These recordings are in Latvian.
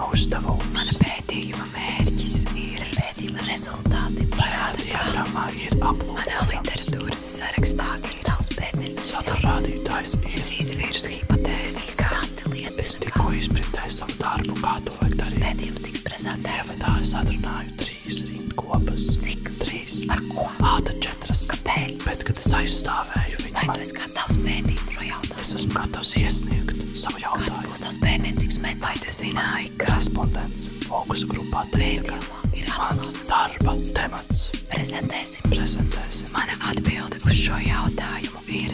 pētījuma uzdevums. Mana pētījuma mērķis ir pētījuma rezultāti. Šajā diagrammā ir aplūkojams. Manā literatūras sarakstā ir daudz pētniecības Satura rādītājs ir. Es izvīru hipotēzes, kā anti Es tikko izprintēju savu darbu, kā to vajag darīt. pētījums tiks prezentēts. Ievadā es atrunāju trīs rindkopas. Cik? Trīs. Par ko? Ā, tad četras. Kāpēc? Bet, kad es aizstāvēju viņu, Vai man, tu esi gatavs pētīt šo jautājumu? es esmu gatavs iesniegt savu Kāds jautājumu. būs tavs pētniecības metods? Vai tu zināji, ka Respondents fokusu grupā teica, ka ir mans darba temats Prezentēsim. prezentēsim. Mana atbilde uz šo jautājumu ir.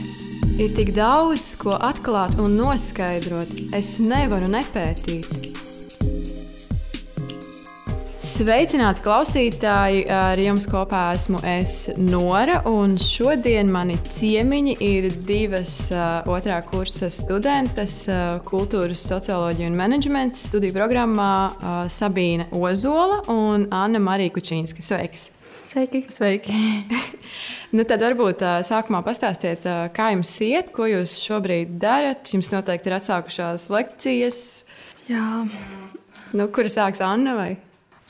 Ir tik daudz, ko atklāt un noskaidrot. Es nevaru nepētīt. Sveicināti klausītāji! Ar jums kopā esmu es Nora. un Šodien mani ciemiņi ir divas uh, otrā kursa studentes uh, kultūras, socioloģija un menedžmenta studiju programmā uh, Sabīne Ozola un Anna Marija Kučīnska. Sveiks! Sveiki! Sveiki. Nu, tad varbūt uh, sākumā pastāstiet, uh, kā jums iet, ko jūs šobrīd darat. Jums noteikti ir atsākušās lekcijas, Jā, nu, kuras sāks Anna vai?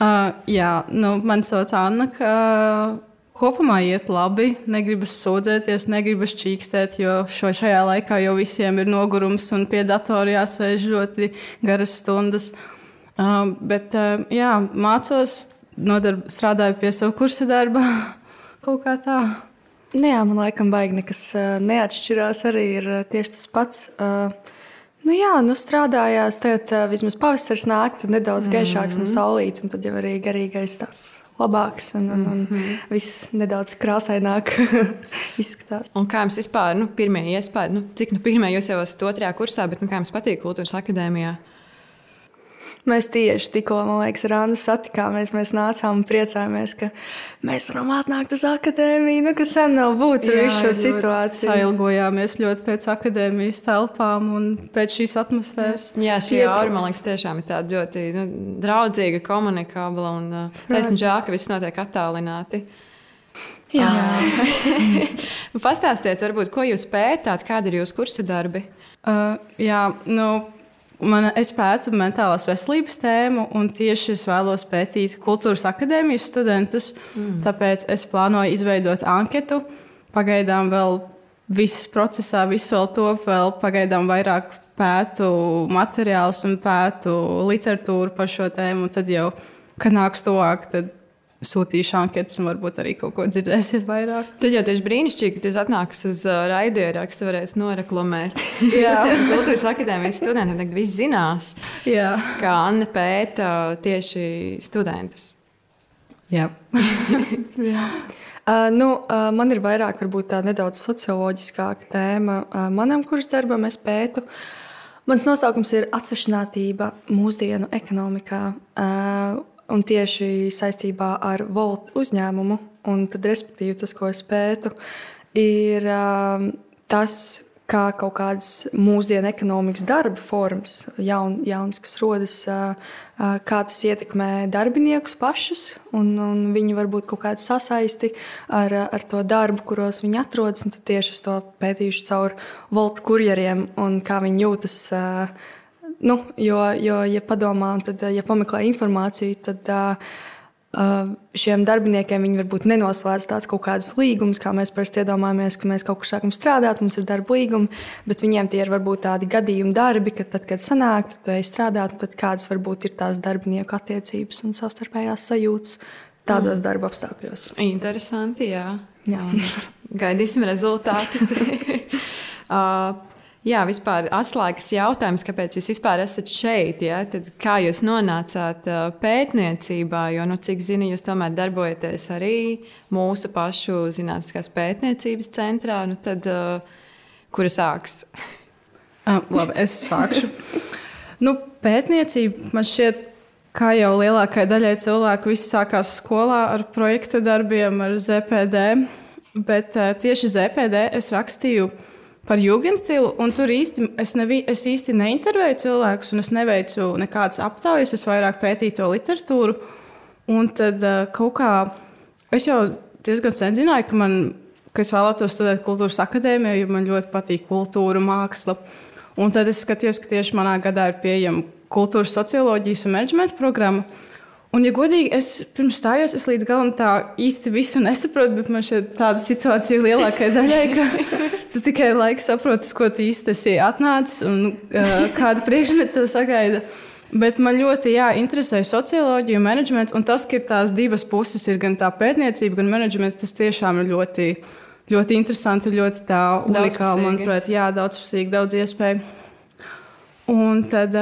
Uh, jā nu, man sauc Anna. Ka... Kopumā iet labi, negribas sūdzēties, negribas čīkstēt, jo šo, šajā laikā jau visiem ir nogurums un pie datora jāsēž ļoti garas stundas. Uh, bet uh, jā, mācos, nodarb, strādāju pie sava kursa darba. Kaut kā tā. Nu jā, man laikam baigi nekas neatšķirās. Arī ir tieši tas pats. Uh, nu jā, nu strādājās. Tagad uh, vismaz pavasaris nāk, tad nedaudz gaišāks mm -hmm. un saulīts. Un tad jau arī garīgais tāds labāks un, un, un mm -hmm. viss nedaudz krāsaināk izskatās. Un kā jums vispār, nu, pirmie iespējas, nu, cik nu, pirmie jūs jau esat otrajā kursā, bet nu, kā jums patīk kultūras akadēmijā? Mēs tieši tikko, man liekas, ar Annu satikāmies. Mēs nācām un priecājāmies, ka mēs varam atnākt uz akadēmiju. Nu, kas sen nav būtis ar visu šo ļoti situāciju. Sailgojāmies ļoti pēc akadēmijas telpām un pēc šīs atmosfēras. Jā, šī aura, man liekas, tiešām ir tāda ļoti nu, draudzīga, komunikabla un uh, taisnība ka viss notiek attālināti. Jā. Pastāstiet, varbūt, ko jūs pētāt, kādi ir jūsu kursa darbi? Uh, jā, nu, man, es pētu mentālās veselības tēmu, un tieši es vēlos pētīt kultūras akadēmijas studentus. Mm. Tāpēc es plānoju izveidot anketu. Pagaidām vēl viss procesā, viss vēl top, vēl pagaidām vairāk pētu materiālus un pētu literatūru par šo tēmu. Tad jau, kad nāks tuvāk, tad sūtīšu anketas un varbūt arī kaut ko dzirdēsiet vairāk. Tad jau tieši brīnišķīgi, ka tas atnāks uz uh, raidierakstu, varēs noreklamēt. Jā. Kultūras akadēmijas studentiem tagad viss zinās, Jā, kā Anna pēta tieši studentus. Jā. Uh, nu, uh, man ir vairāk, varbūt tā nedaudz socioloģiskāka tēma. Uh, manam kursam darbam es pētu. Mans nosaukums ir Atsevišķinātība mūsdienu ekonomikā. Uh, un tieši saistībā ar Volt uzņēmumu, un tad, respektīvi, tas, ko es pētu, ir uh, tas, kā kaut kādas mūsdienu ekonomikas darba formas, jaun, jaunas, kas rodas, uh, uh, kā tas ietekmē darbiniekus pašus un, un viņu varbūt kaut kādu sasaisti ar, ar to darbu, kuros viņi atrodas. Tad tieši es to pētīšu caur Volta kurjeriem un kā viņi jūtas. Uh, Nu, jo, jo, ja padomā, tad, ja pameklē informāciju, tad uh, šiem darbiniekiem viņi varbūt nenoslēdz tāds kaut kādas līgumus, kā mēs parasti iedomājamies, ka mēs kaut kur sākam strādāt, mums ir darba līgumi, bet viņiem tie ir varbūt tādi gadījumi darbi, ka tad, kad sanāk, tad tu ej strādāt, tad kādas varbūt ir tās darbinieku attiecības un savstarpējās sajūtas tādos mm. darba apstākļos. Interesanti, jā. Jā. Gaidīsim rezultātus. uh, jā, vispār atslēgas jautājums, kāpēc jūs vispār esat šeit? Ja? Tad kā jūs nonācāt pētniecībā? Jo, nu, cik zinu, jūs tomēr darbojaties arī mūsu pašu zinātniskās pētniecības centrā. Nu, tad, kura sāks? Uh, labi, es sākšu. nu, pētniecība man šķiet, kā jau lielākajai daļai cilvēku, viss sākās skolā ar projekta darbiem, ar ZPD. Bet tieši ZPD es rakstīju par jūgenstilu, un tur īsti es, nevi, es īsti neintervēju cilvēkus, un es neveicu nekādas aptaujas, es vairāk pētīju to literatūru. Un tad uh, kaut kā es jau diezgan sen zināju, ka, man, ka es vēlētos studēt kultūras akadēmijā, jo man ļoti patīk kultūra, māksla. Un tad es skatījos, ka tieši manā gadā ir pieejama kultūras socioloģijas un menedžmenta programmu. Un, ja godīgi, es pirms stājos, es līdz galam tā īsti visu nesaprotu, bet man šeit tāda situācija lielākajai daļai, ka tas tikai ir laiks saprast, ko tu īsti esi atnācis un uh, kādu priekšmetu sagaida. Bet man ļoti jā, interesē socioloģija un menedžments, un tas, ka ir tās divas puses, ir gan tā pētniecība, gan menedžments, tas tiešām ir ļoti, ļoti interesanti, ļoti tā unikāli, manuprāt, jā, daudzpusīgi, daudz iespēju. Un tad,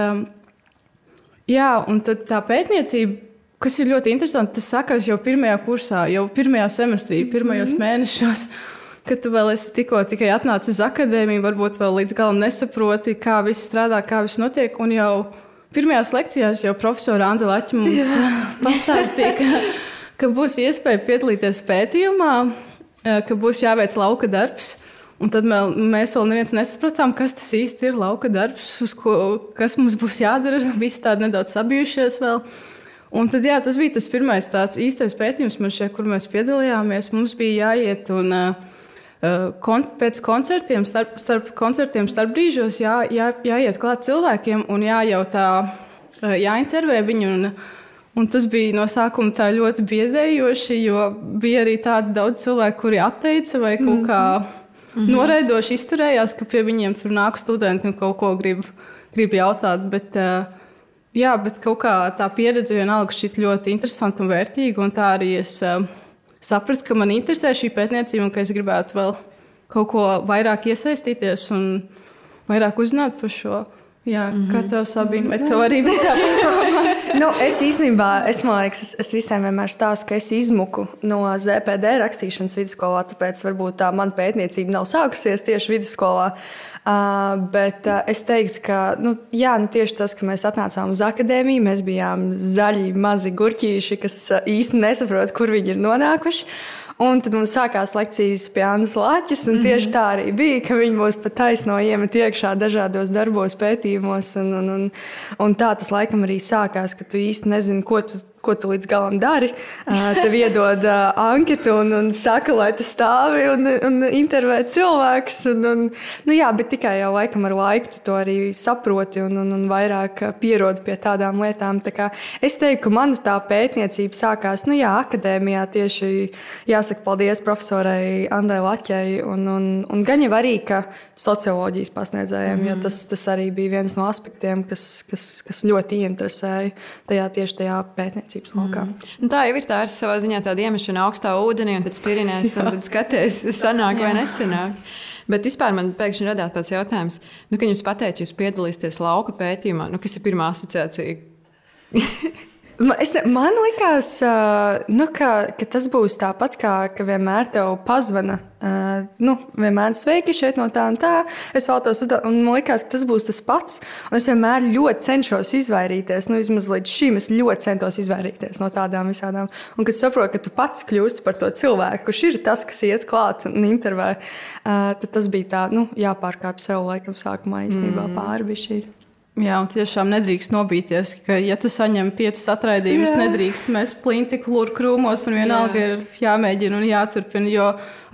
jā, un tad tā pētniecība kas ir ļoti interesanti, tas sākās jau pirmajā kursā, jau pirmajā semestrī, pirmajos mm -hmm. mēnešos. Kad tu vēl esi tikko tikai atnācis uz akadēmiju, varbūt vēl līdz galam nesaproti, kā viss strādā, kā viss notiek. Un jau pirmajās lekcijās jau profesora Anna Laķa mums pastāstīja, ka, ka būs iespēja piedalīties pētījumā, ka būs jāveic lauka darbs. Un tad vēl, mēs vēl neviens nesapratām, kas tas īsti ir lauka darbs, ko, kas mums būs jādara. Visi tādi nedaudz sabijušies vēl. Un tad, jā, tas bija tas pirmais tāds īstais pētījums, šeit, kur mēs piedalījāmies. Mums bija jāiet un uh, kon pēc koncertiem, starp, starp koncertiem, starp brīžos jā, jā, jāiet klāt cilvēkiem un jājautā, uh, jāintervē viņu. Un, un tas bija no sākuma ļoti biedējoši, jo bija arī tādi daudz cilvēku, kuri atteica vai kaut kā mm -hmm. noraidoši izturējās, ka pie viņiem tur nāk studenti un kaut ko grib, grib jautāt. Bet, uh, Jā, bet kaut kā tā pieredze vienalga šķiet ļoti interesanta un vērtīga. Un tā arī es uh, sapratu, ka man interesē šī pētniecība un ka es gribētu vēl kaut ko vairāk iesaistīties un vairāk uzzināt par šo. Jā, mm -hmm. kā tev Sabīna, vai tev arī bija tā? nu, es īstenībā, es, liekas, es, es visiem vienmēr stāstu, ka es izmuku no ZPD rakstīšanas vidusskolā, tāpēc varbūt tā mana pētniecība nav sākusies tieši vidusskolā. Uh, bet uh, es teiktu, ka nu, jā, nu, tieši tas, ka mēs atnācām uz akadēmiju, mēs bijām zaļi, mazi gurķīši, kas uh, īsti nesaprot, kur viņi ir nonākuši. Un tad mums sākās lekcijas pie Annas Latvijas, un tieši tā arī bija, ka viņi mūs pat taisno iemet iekšā dažādos darbos, pētījumos. Un, un, un, un tā tas laikam arī sākās, ka tu īsti nezini, ko tu ko tu līdz galam dari. Tev iedod anketu un, un saka, lai tu stāvi un, un intervē cilvēks. Un, un, nu jā, bet tikai jau laikam ar laiku tu to arī saproti un, un, un vairāk pierodi pie tādām lietām. Tā es teiktu, ka mana tā pētniecība sākās nu jā, akadēmijā tieši jāsaka paldies profesorai Andai Laķai un, un, un gan jau arī socioloģijas pasniedzējiem, mm. jo tas, tas arī bija viens no aspektiem, kas, kas, kas ļoti ieinteresēja tajā tieši tajā pētniecībā rīcības laukā. Mm. Nu, tā jau ir tā ar savā ziņā tāda iemešana augstā ūdenī, un tad spirinēs, un tad skaties, sanāk vai nesanāk. Bet vispār man pēkšņi radās tāds jautājums, nu, kad jums pateica, jūs piedalīsieties lauka pētījumā, nu, kas ir pirmā asociācija? Es, man liekas, nu, ka, ka tas būs tāpat, kā ka vienmēr te pazvana. Nu, vienmēr sveiki šeit no tā un tā. Es vēlos, un man liekas, ka tas būs tas pats. Un es vienmēr ļoti cenšos izvairīties. Nu, vismaz līdz šim es ļoti centos izvairīties no tādām visādām. Un kad saprotu, ka tu pats kļūsti par to cilvēku, kurš ir tas, kas iet klāt un intervē, tad tas bija tā, nu, jāpārkāpj sev laikam sākumā īstenībā mm. pāri. Jā, un tiešām nedrīkst nobīties, ka, ja tu saņem piecus atraidījumus, nedrīkst mest plinti klūru krūmos, un vienalga Jā. ir jāmēģina un jāturpina.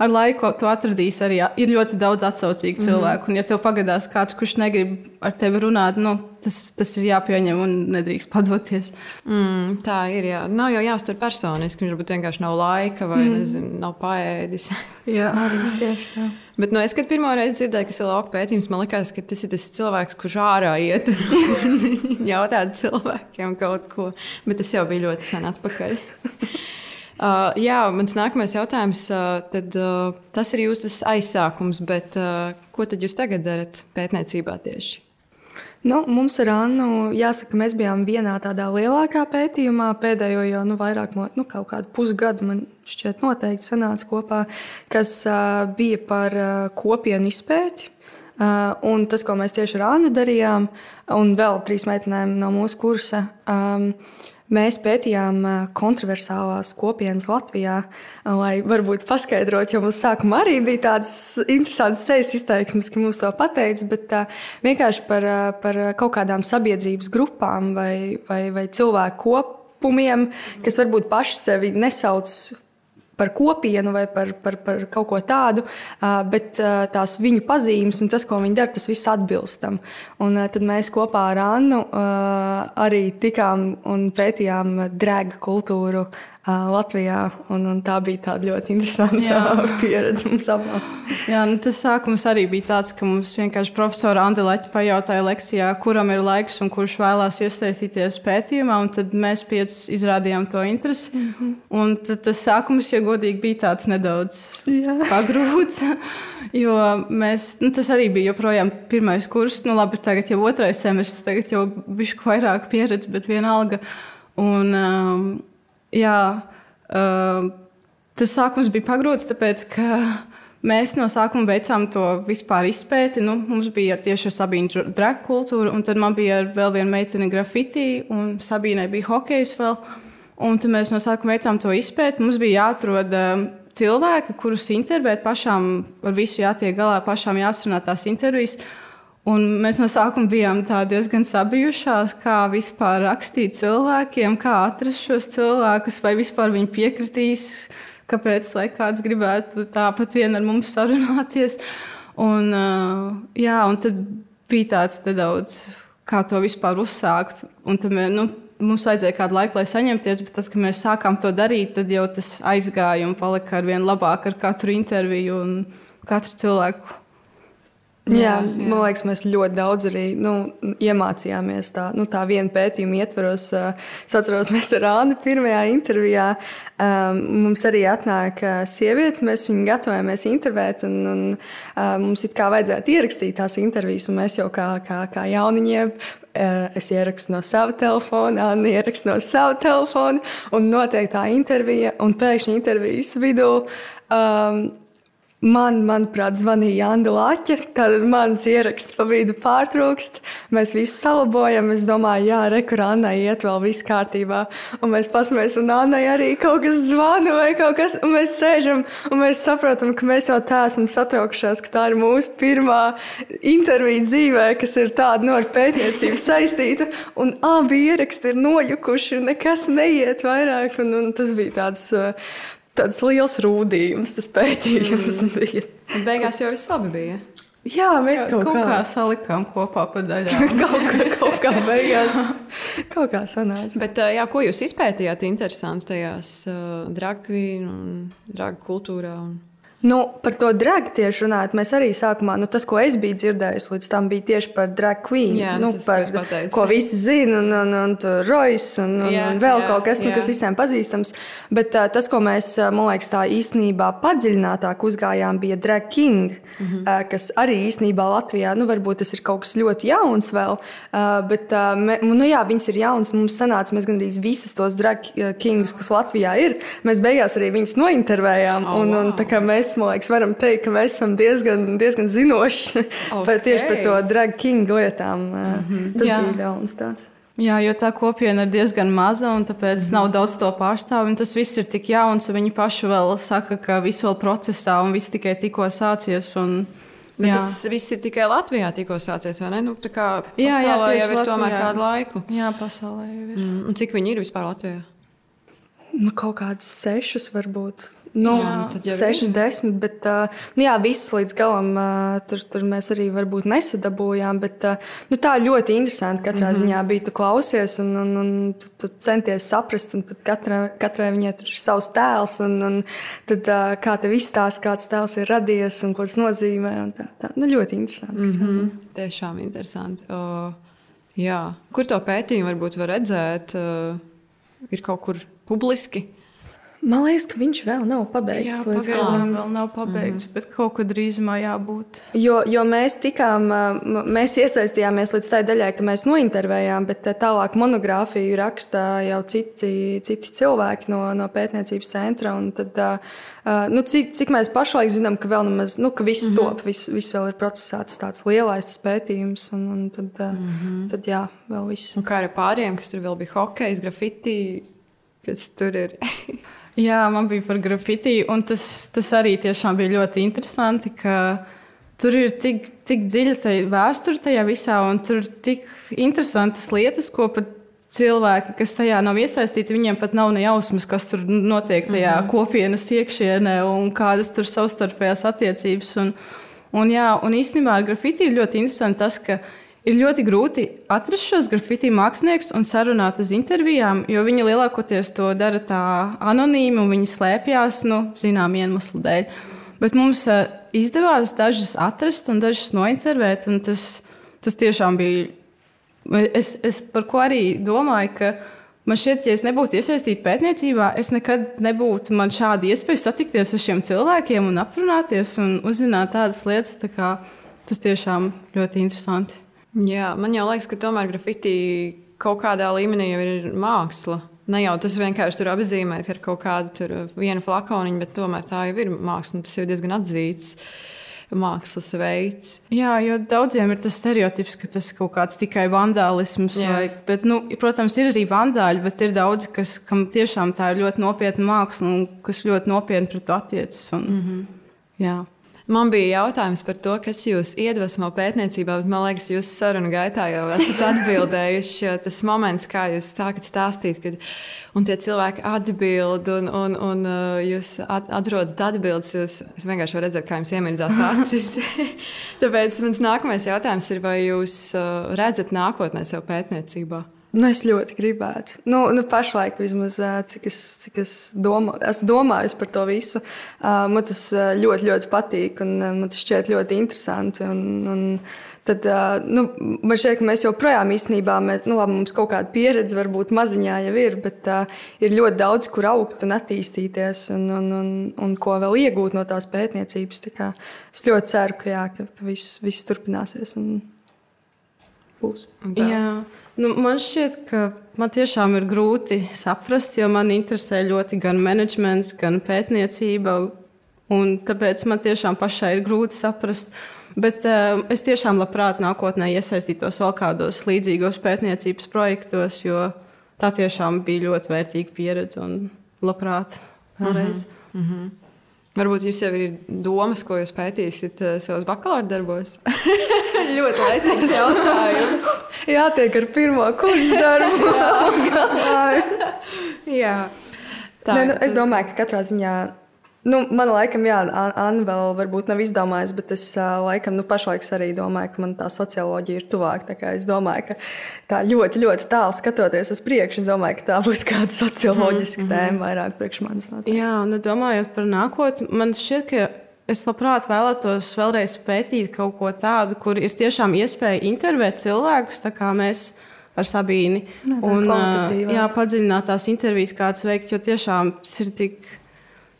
Ar laiku tu atradīsi arī ir ļoti daudz atsaucīgu mm. cilvēku. Un, ja tev pagadās kāds, kurš negrib ar tevi runāt, nu, tas, tas ir jāpieņem un nedrīkst padoties. Mm, tā ir. Jā. Nav jau jāuztver personiski. Viņš varbūt vienkārši nav laika vai mm. nezinu, nav paēdis. jā, arī tieši tā. Bet nu, es, kad pirmo reizi dzirdēju, kas ir lauka pētījums, man liekas, ka tas ir tas cilvēks, kurš ārā iet un jautā cilvēkiem kaut ko. Bet tas jau bija ļoti sen atpakaļ. Uh, jā, mans nākamais jautājums, uh, tad, uh, tas ir jūsu aizsākums, bet uh, ko tad jūs tagad darat pētniecībā tieši? Nu, mums ar Annu jāsaka, mēs bijām vienā tādā lielākā pētījumā pēdējo jau nu, vairāk nu, kaut kādu pusgadu, man šķiet, noteikti sanāca kopā, kas uh, bija par uh, kopienu izpēti. Uh, un tas, ko mēs tieši ar Annu darījām, un vēl trīs meitenēm no mūsu kursa, um, Mēs pētījām kontroversālās kopienas Latvijā, lai varbūt paskaidrotu, jo mums sākumā arī bija tādas interesantas sejas izteiksmes, ka mums to pateica, bet vienkārši par, par kaut kādām sabiedrības grupām vai, vai, vai cilvēku kopumiem, kas varbūt paši sevi nesauc par kopienu vai par, par, par kaut ko tādu, bet tās viņu pazīmes un tas, ko viņi dara, tas viss atbilst tam. Un tad mēs kopā ar Annu arī tikām un pētījām drēga kultūru Latvijā. Un, un tā bija tāda ļoti interesanta Jā. pieredze mums abām. Jā, nu, tas sākums arī bija tāds, ka mums vienkārši profesora Andeleķa pajautāja lekcijā, kuram ir laiks un kurš vēlās iesaistīties pētījumā. Tad mēs pieci izrādījām to interesi. Mm -hmm. Un tas sākums, ja godīgi, bija tāds nedaudz pagrūts. Jo mēs, nu, tas arī bija joprojām pirmais kurs. Nu, labi, tagad jau otrais semestris, tagad jau bija vairāk pieredze, bet vienalga. Un, um, Jā, uh, tas sākums bija pagrūts, tāpēc ka mēs no sākuma veicām to vispār izpēti. Nu, mums bija tieši ar Sabīnu drag kultūru, un tad man bija vēl viena meitene grafitī, un Sabīnai bija hokejs vēl. Un tad mēs no sākuma veicām to izpēti. Mums bija jāatrod uh, cilvēki, kurus intervēt, pašām ar visu jātiek galā, pašām jāsrunā tās intervijas. Un mēs no sākuma bijām diezgan sabijušās, kā vispār rakstīt cilvēkiem, kā atrast šos cilvēkus, vai vispār viņi piekritīs, kāpēc kāds gribētu tāpat vien ar mums sarunāties. Un, jā, un tad bija tāds nedaudz, kā to vispār uzsākt. Un tad mēs, nu, mums vajadzēja kādu laiku, lai saņemties, bet tad, kad mēs sākām to darīt, tad jau tas aizgāja un palika ar vien labāk ar katru interviju un katru cilvēku Jā, jā, jā, man liekas, mēs ļoti daudz arī nu, iemācījāmies tā, nu, tā viena pētījuma ietvaros. Es atceros, mēs ar Annu pirmajā intervijā um, mums arī atnāk sieviete, mēs viņu gatavojamies intervēt, un, un um, mums it kā vajadzētu ierakstīt tās intervijas, un mēs jau kā, kā, kā jauniņiem es ierakstu no sava telefona, Anna ieraksta no sava telefona, un notiek tā intervija, un pēkšņi intervijas vidū. Um, Man, manuprāt, zvanīja Anna Laķa. Tad mans ieraksts pa vidu pārtrūkst. Mēs visu salabojam. Es domāju, jā, rekurānai iet vēl viss kārtībā. Un mēs pasmējamies, un Annai arī kaut kas zvana vai kaut kas. Un mēs sēžam un mēs saprotam, ka mēs jau tā esam satraukšies, ka tā ir mūsu pirmā intervija dzīvē, kas ir tāda no nu, pētniecību saistīta. Un abi ieraksti ir nojukuši, nekas neiet vairāk. Un, un tas bija tāds tāds liels rūdījums, tas pētījums mm. bija. Beigās jau viss labi bija. Jā, mēs kaut, kaut kā, kā salikām kopā pa daļām. kaut, kā, kaut kā beigās. kaut kā sanāca. Bet, jā, ko jūs izpētījāt interesanti tajās uh, dragvīnu un dragu kultūrā? Un... Nu, par to drag tieši runājot, mēs arī sākumā, nu, tas, ko es biju dzirdējis, līdz tam bija tieši par drag queen. Jā, nu, par, ko visi zina, un, un, un, un Rojas, un, un, jā, un vēl jā, kaut kas, nu, kas visiem pazīstams. Bet uh, tas, ko mēs, man liekas, tā īstenībā padziļinātāk uzgājām, bija drag king, mm -hmm. uh, kas arī īstenībā Latvijā, nu, varbūt tas ir kaut kas ļoti jauns vēl, uh, bet, uh, me, nu, jā, viņas ir jauns, mums sanāca, mēs gandrīz visas tos drag kingus, kas Latvijā ir, mēs beigās arī viņus nointervējām, oh, un, wow. un tā kā mēs mēs, man liekas, varam teikt, ka mēs esam diezgan, diezgan zinoši okay. par tieši par to drag king lietām. Mm -hmm. Tas Jā. bija ļauns tāds. Jā, jo tā kopiena ir diezgan maza, un tāpēc mm -hmm. nav daudz to pārstāvju. Tas viss ir tik jauns, un viņi paši vēl saka, ka viss vēl procesā, un viss tikai tikko sācies. Un, Bet jā. tas viss ir tikai Latvijā, tikko sācies. Nu, tā kā jā, jā, jau ir Latvijā. tomēr kādu laiku. Jā, pasaulē jau ir. Mm, un cik viņi ir vispār Latvijā? Nu, kaut kādas sešas, varbūt. Nu, jā, sešas, desmit, bet uh, nu, jā, visas līdz galam uh, tur, tur mēs arī nesadabūjām. Bet uh, nu, tā ļoti interesanti. Katrā mm -hmm. ziņā bija tu klausies un, un, un tu, tu centies saprast. Tad katrai, katrai viņai ir savs tēls. Un, un tad, uh, kā tev izstāsta, kāds tēls ir radies un ko tas nozīmē. Tā, tā. Nu, ļoti interesanti. Mm -hmm. Tiešām interesanti. O, jā. Kur to pētījumu varbūt var redzēt? Uh, ir kaut kur publiski. Man liekas, ka viņš vēl nav pabeigts. Jā, pagaidām vēl nav pabeigts, mm -hmm. bet kaut kad drīzumā jābūt. Jo, jo mēs tikām, mēs iesaistījāmies līdz tai daļai, ka mēs nointervējām, bet tālāk monogrāfiju raksta jau citi, citi cilvēki no, no pētniecības centra. Tad, nu, cik, cik mēs pašlaik zinām, ka vēl nemaz, nu, ka viss mm -hmm. top, viss, viss vēl ir procesā, tas tāds lielais tas pētījums. Un, un tad, mm -hmm. tad, jā, vēl viss. Un kā ar pārējiem, kas tur vēl bija hokejs, grafiti, kas tur ir? Jā, man bija par grafiti, un tas, tas arī tiešām bija ļoti interesanti. Tur ir tik, tik dziļa vēsture tajā visā, un tur ir tik interesantas lietas, ko pat cilvēki, kas tajā nav iesaistīti, viņiem pat nav ne jausmas, kas tur notiek tajā mm -hmm. kopienas iekšienē un kādas tur savstarpējās attiecības. Un, un, jā, un īstenībā ar grafiti ir ļoti interesanti tas, ka ir ļoti grūti atrast šos grafiti māksliniekus un sarunāt uz intervijām, jo viņi lielākoties to dara tā anonīmi un viņi slēpjas, nu, zinām, iemeslu dēļ. Bet mums uh, izdevās dažus atrast un dažus nointervēt, un tas, tas tiešām bija Es, es par ko arī domāju, ka man šķiet, ja es nebūtu iesaistīta pētniecībā, es nekad nebūtu man šāda iespēja satikties ar šiem cilvēkiem un aprunāties un uzzināt tādas lietas. Tā kā, tas tiešām ļoti interesanti. Jā, man jau liekas, ka tomēr grafiti kaut kādā līmenī jau ir māksla. Ne jau tas vienkārši tur apzīmēt ar kaut kādu vienu flakoniņu, bet tomēr tā jau ir māksla. Tas jau ir diezgan atzīts. Mākslas veids. Jā, jo daudziem ir tas stereotips, ka tas kaut kāds tikai vandālisms. Vai, bet, nu, protams, ir arī vandāļi, bet ir daudzi, kas, kam tiešām tā ir ļoti nopietna māksla un kas ļoti nopietni pret to attiecas. Un, mm -hmm. Jā. Man bija jautājums par to, kas jūs iedvesmo pētniecībā, bet man liekas, jūs sarunu gaitā jau esat atbildējuši. Tas moments, kā jūs sākat stāstīt, kad tie cilvēki atbild un, un, un uh, jūs atrodat atbildes. Jūs, es vienkārši varu redzēt, kā jums iemirdzās acis. Tāpēc mans nākamais jautājums ir, vai jūs uh, redzat nākotnē sev pētniecībā? Nu, es ļoti gribētu. Nu, nu, pašlaik, vismaz, cik es, cik es domā, esmu domājis par to visu, man tas ļoti, ļoti patīk man tas šķiet ļoti interesanti. Un, un tad, nu, man šķiet, ka mēs joprojām īstenībā, mēs, nu, labi, mums kaut kāda pieredze varbūt maziņā jau ir, bet ir ļoti daudz, kur augt un attīstīties un, un, un, un ko vēl iegūt no tās pētniecības. Tā es ļoti ceru, ka, jā, ka, ka viss, viss turpināsies un būs. Jā. Nu, man šķiet, ka man tiešām ir grūti saprast, jo man interesē ļoti gan menedžments, gan pētniecība. Tāpēc man tiešām pašai ir grūti saprast. Bet uh, es tiešām labprāt nākotnē iesaistītos vēl kādos līdzīgos pētniecības projektos, jo tā tiešām bija ļoti vērtīga pieredze un labprāt vēlreiz. Uh -huh. Uh -huh. Varbūt jums jau ir domas, ko jūs pētīsiet uh, savos bakalaura darbos. ļoti laicīgs jautājums. jātiek ar pirmo kursu darbu. jā. jā. Tā, ne, nu, es domāju, ka katrā ziņā. Nu, man laikam, jā, Anna vēl varbūt nav izdomājusi, bet es laikam, nu, pašlaik arī domāju, ka man tā socioloģija ir tuvāk. Es domāju, ka tā ļoti, ļoti tālu skatoties uz priekšu, es domāju, ka tā būs kāda socioloģiska mm -hmm. tēma vairāk priekš manis. Noteikti. Jā, nu, domājot par nākotni, man šķiet, ka es labprāt vēlētos vēlreiz pētīt kaut ko tādu, kur ir tiešām iespēja intervēt cilvēkus, tā kā mēs ar Sabīni. Jā, un jā, padziļināt tās intervijas, kādas veikt, jo tiešām tas ir tik.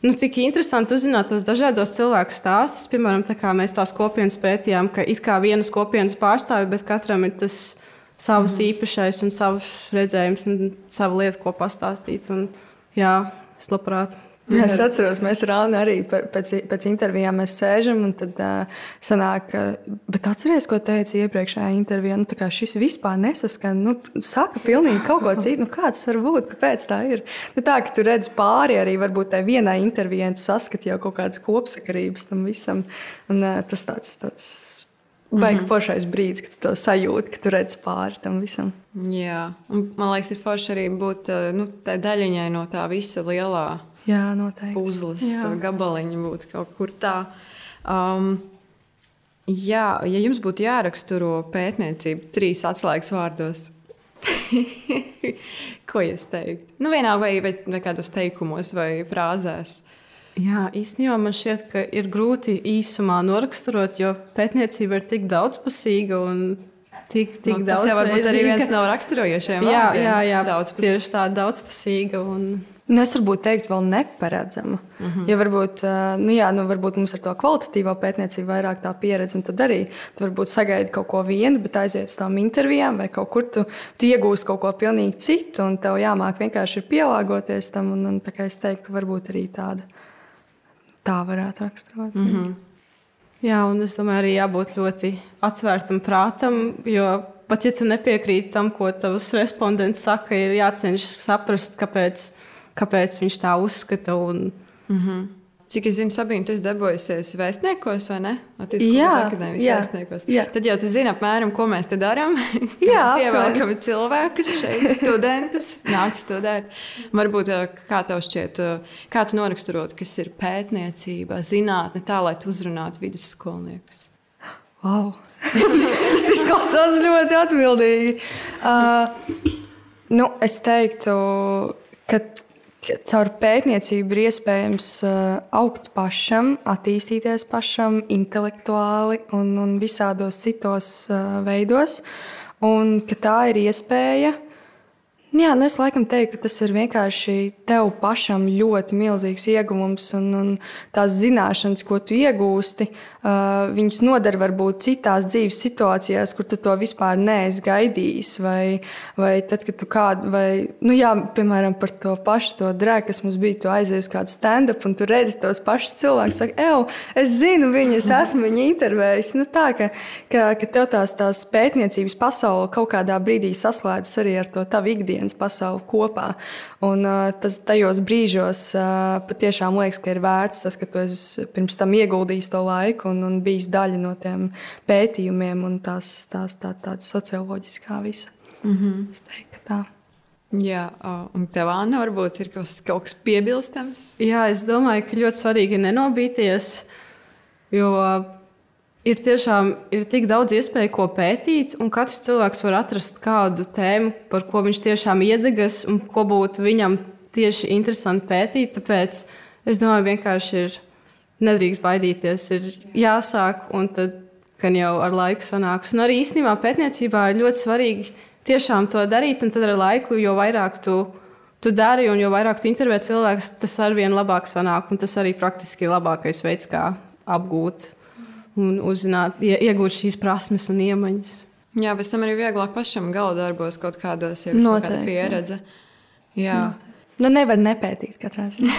Nu, cik interesanti uzzināt tos dažādos cilvēku stāstus. Piemēram, tā kā mēs tās kopienas pētījām, ka it kā vienas kopienas pārstāvja, bet katram ir tas savs mm. īpašais un savs redzējums un sava lieta, ko pastāstīt. Un, jā, es labprāt Jā, es atceros, mēs ar Annu arī pēc, pēc intervijām sēžam. Tad uh, sanāk, uh, bet atcerieties, ko teica iepriekšējā intervijā. Nu, šis vispār nesaskan. Nu, saka pilnīgi kaut ko citu. Nu, kāds var būt? Kāpēc tā ir? Nu, tā, ka tu redz pāri arī varbūt tai vienai intervijai, tu saskati jau kaut kādas kopsakarības tam visam. Un, uh, tas tāds. tāds Baigi mm -hmm. foršais brīdis, kad to sajūti, ka tu redz pāri tam visam. Jā, un man liekas, ir forši arī būt nu, daļiņai no tā visa lielā Jā, noteikti. Puzles jā. gabaliņi būtu kaut kur tā. Um, jā, ja jums būtu jāraksturo pētniecība trīs atslēgas vārdos, ko jūs teiktu? Nu, vienā vai, vai, vai kādos teikumos vai frāzēs. Jā, īstenībā man šķiet, ka ir grūti īsumā noraksturot, jo pētniecība ir tik daudzpusīga un tik, tik nu, daudz. Tas jau varbūt arī viens no raksturojošiem. Jā, jā, jā daudzpusīga. tieši tā daudzpusīga. Un... Nu, es varbūt teiktu, vēl neparedzama. Mm -hmm. Ja varbūt, nu, jā, nu, varbūt mums ar to kvalitatīvo pētniecību vairāk tā pieredze, un tad arī tu varbūt sagaidi kaut ko vienu, bet aiziet uz tām intervijām vai kaut kur tu, tu iegūsi kaut ko pilnīgi citu, un tev jāmāk vienkārši pielāgoties tam. Un, un, es teiktu, ka varbūt arī tāda tā varētu raksturot. Mm -hmm. Jā, un es domāju, arī jābūt ļoti atvērtam prātam, jo pat ja tu nepiekrīti tam, ko tavs respondents saka, ir jācenšas saprast, kāpēc kāpēc viņš tā uzskata. Un, mm -hmm. Cik es zinu, Sabīna, tu esi darbojusies vēstniekos, vai ne? Latvijas Jā, jā, vēstniekos. jā. Tad jau tu zini apmēram, ko mēs te darām. Jā, aptuveni. cilvēkus šeit, studentus, nāk studēt. Varbūt eh, kā tev šķiet, eh, kā tu noraksturotu, kas ir pētniecība, zinātne, tā lai tu uzrunātu vidusskolniekus. Wow. Tas izklausās ļoti atbildīgi. Uh, nu, es teiktu, ka, ka caur pētniecību ir iespējams uh, augt pašam, attīstīties pašam, intelektuāli un, un visādos citos uh, veidos. Un ka tā ir iespēja. Jā, nu es laikam teiktu, ka tas ir vienkārši tev pašam ļoti milzīgs ieguvums. Un, un tās zināšanas, ko tu iegūsti, uh, viņas noder varbūt citās dzīves situācijās, kur tu to vispār neesi gaidījis. Vai, vai tad, kad tu kādu, vai, nu jā, piemēram, par to pašu to drēku, kas mums bija, tu aizies uz kādu stand-up un tu redzi tos pašus cilvēkus. Saka, Ew, es zinu viņu, es esmu viņu intervējis. Nu, tā, ka, ka, ka tev tās, tās pētniecības pasaule kaut kādā brīdī saslēdzas arī ar to tavu ikdienas pasauli kopā. Un, uh, tas tajos brīžos uh, patiešām liekas, ka ir vērts tas, ka tu esi pirms tam ieguldījis to laiku un, un bijis daļa no tiem pētījumiem un tās, tās tā, tāda socioloģiskā visa. Mm -hmm. Es teiktu, ka tā. Jā, un tev, Anna, varbūt ir kaut kas, kaut kas piebilstams. Jā, es domāju, ka ļoti svarīgi nenobīties, jo ir tiešām ir tik daudz iespēju, ko pētīt, un katrs cilvēks var atrast kādu tēmu, par ko viņš tiešām iedegas un ko būtu viņam tieši interesanti pētīt. Tāpēc es domāju, vienkārši ir nedrīkst baidīties, ir jāsāk, un tad gan jau ar laiku sanāks. Un arī īstenībā pētniecībā ir ļoti svarīgi tiešām to darīt, un tad ar laiku, jo vairāk tu, tu dari, un jo vairāk tu intervē cilvēkus, tas ar vien labāk sanāk, un tas arī praktiski labākais veids, kā apgūt un uzzināt, ie, iegūt šīs prasmes un iemaņas. Jā, pēc tam arī vieglāk pašam gala darbos kaut kādos ir kaut kāda Noteikti, jā. pieredze. Jā. Nu, nevar nepētīt katrā ziņā.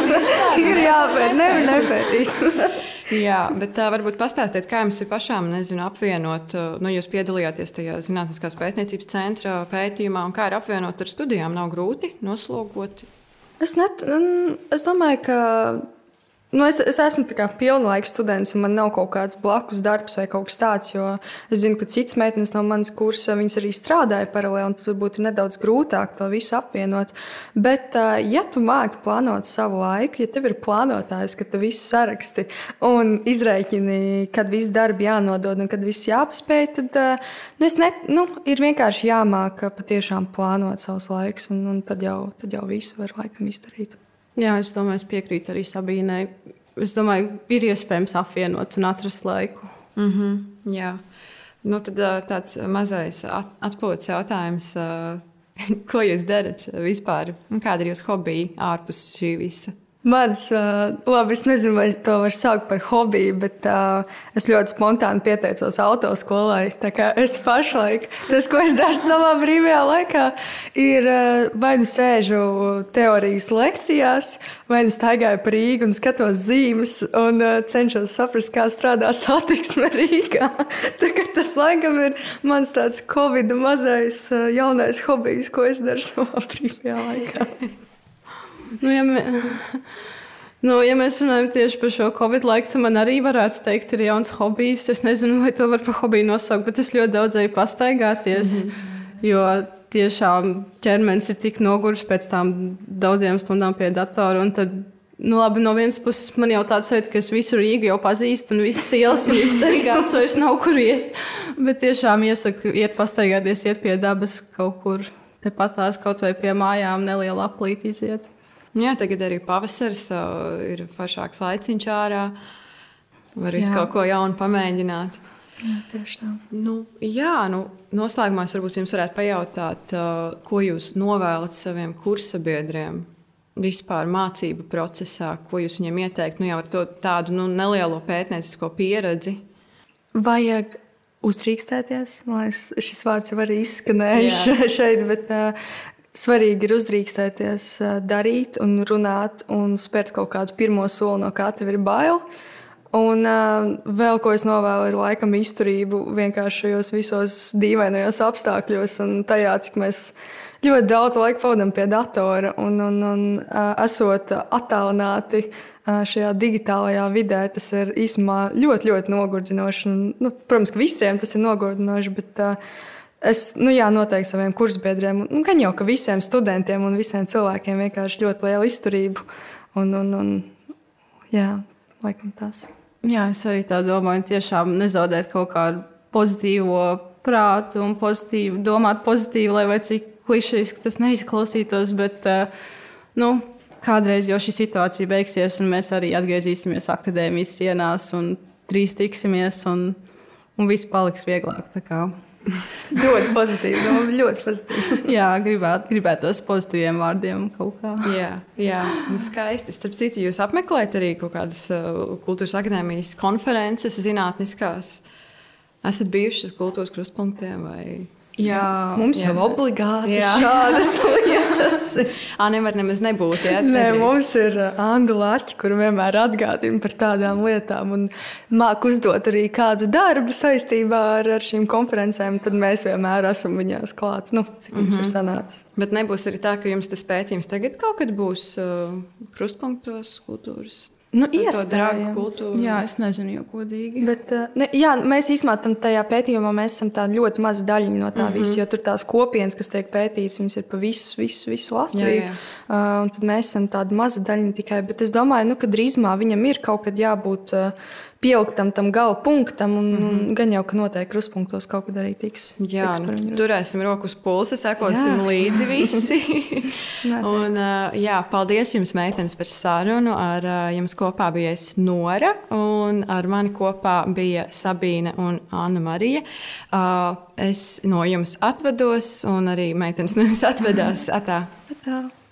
ir jāpēt, nevar nepētīt. Jā, bet tā varbūt pastāstiet, kā jums ir pašām nezinu, apvienot, nu, jūs piedalījāties tajā Zinātniskās pētniecības centra pētījumā, un kā ir apvienot ar studijām? Nav grūti noslogot. Es, net, es domāju, ka nu, es, es esmu pilnlaika students, un man nav kaut kāds blakus darbs vai kaut kas tāds. Es zinu, ka citas meitenes no manas kursa arī strādāja paralēli, un tur būtu nedaudz grūtāk to visu apvienot. Bet, ja tu māki plānot savu laiku, ja tev ir plānotājs, ka tu visu saraksti un izreikini, kad viss darbi jānodod un kad viss jāpaspēj, tad nu, ne, nu, ir vienkārši jāmāk patiešām plānot savus laikus, un, un tad, jau, tad jau visu var laikam izdarīt. Jā, es domāju, es piekrītu arī Sabīnai. Es domāju, ir iespējams apvienot un atrast laiku. Mm -hmm, jā, nu, tad tāds mazais at- atpūtas jautājums. Ko jūs darat vispār? Kāda ir jūsu hobija ārpus šī visa? Mans, uh, labi, es nezinu, vai to var saukt par hobiju, bet uh, es ļoti spontāni pieteicos autoskolai. Es pašlaik, tas, ko es daru savā brīvajā laikā, ir uh, vai nu sēžu teorijas lekcijās, vai nu staigāju pa Rīgu un skatos zīmes un uh, cenšos saprast, kā strādā satiksme Rīgā. Tas laikam ir mans tāds Covid mazais jaunais hobijs, ko es daru savā brīvajā laikā. Nu, ja, mē, nu, ja mēs runājam tieši par šo covid laiku, tad man arī varētu teikt, ir jauns hobijs. Es nezinu, vai to var par hobiju nosaukt, bet es ļoti daudz eju pastaigāties. Mm -hmm. Jo tiešām ķermenis ir tik noguris pēc tam daudziem stundām pie datora. un Tad, nu, labi, no vienas puses man jau tāds sajūta, ka es visu Rīgu jau pazīstu, un visas ielas un viss staigāts, vairs nav kur iet. Bet tiešām iesaku iet pastaigāties, iet pie dabas kaut kur. Tepat tās kaut vai pie mājām neliela aplīte iziet. Jā, tagad arī pavasaris ir foršāks laiciņš ārā. Var Jā. kaut ko jaunu pamēģināt. Jā, tieši tā. Nu, jā, nu, noslēgumā es varbūt jums varētu pajautāt, ko jūs novēlat saviem kursabiedriem vispār mācību procesā, ko jūs viņiem ieteiktu, nu, jau ar to tādu nu, nelielo pētniecisko pieredzi. Vajag uzdrīkstēties. Man liekas, šis vārds jau arī izskanējis šeit, bet uh, svarīgi ir uzdrīkstēties, darīt, un runāt un spērt kaut kādu pirmo soli, no kā tev ir bail. Un uh, vēl ko es novēlu, ir laikam izturību vienkārši šajos visos dīvainajos apstākļos un tajā, cik mēs ļoti daudz laika pavadām pie datora un, un, un uh, esot attālināti uh, šajā digitālajā vidē, tas ir īstenībā ļoti, ļoti nogurdinoši. Un, nu, protams, ka visiem tas ir nogurdinoši, bet uh, es nu, jā, noteikti saviem kursbiedriem, un gan jau ka visiem studentiem un visiem cilvēkiem vienkārši ļoti liela izturība. Un, un, un, jā, laikam tas. Jā, es arī tā domāju, tiešām nezaudēt kaut kādu pozitīvo prātu un pozitīvu, domāt pozitīvi, lai vai cik klišejiski tas neizklausītos. Bet, nu, kādreiz jau šī situācija beigsies, un mēs arī atgriezīsimies akadēmijas sienās, un trīs tiksimies, un, un viss paliks vieglāk. ļoti pozitīvi. No, ļoti pozitīvi. jā, gribētu, gribētu tos pozitīviem vārdiem kaut kā. Jā, jā nu skaisti. Starp citu, jūs apmeklējat arī kaut kādas uh, kultūras akadēmijas konferences, zinātniskās. Esat bijuši uz kultūras krustpunktiem vai Jā, mums jā. jau obligāti jā. šādas lietas. Ā, nevar nemaz nebūt. Jā, Nē, mums ir angļu laķi, kur vienmēr atgādina par tādām lietām un māk uzdot arī kādu darbu saistībā ar, ar šīm konferencēm. Tad mēs vienmēr esam viņās klāts, nu, cik mums mm -hmm. ir sanācis. Bet nebūs arī tā, ka jums tas pētījums tagad kaut kad būs uh, krustpunktos kultūras. Nu, Iespējams, jā, es nezinu, jau godīgi. Bet, uh, ne, jā, mēs īstenībā tam tajā pētījumā esam ļoti maza daļa no tā mm -hmm. visa. Jo tur tās kopienas, kas tiek pētītas, viņas ir pa visu, visu, visu Latviju. Jā, jā. Uh, tad mēs esam tāda maza daļa tikai. Bet es domāju, nu, ka drīzumā viņam ir kaut kad jābūt. Uh, pieliktam tam gala punktam, un, mm -hmm. gan jau, ka noteikti krustpunktos kaut kad arī tiks. Jā, tiks nu, turēsim roku uz pulsa, sekosim jā. līdzi visi. un, jā, paldies jums, meitenes, par sarunu. Ar jums kopā bija es Nora, un ar mani kopā bija Sabīne un Anna Marija. Es no jums atvados, un arī meitenes no jums atvedās. Atā. Atā.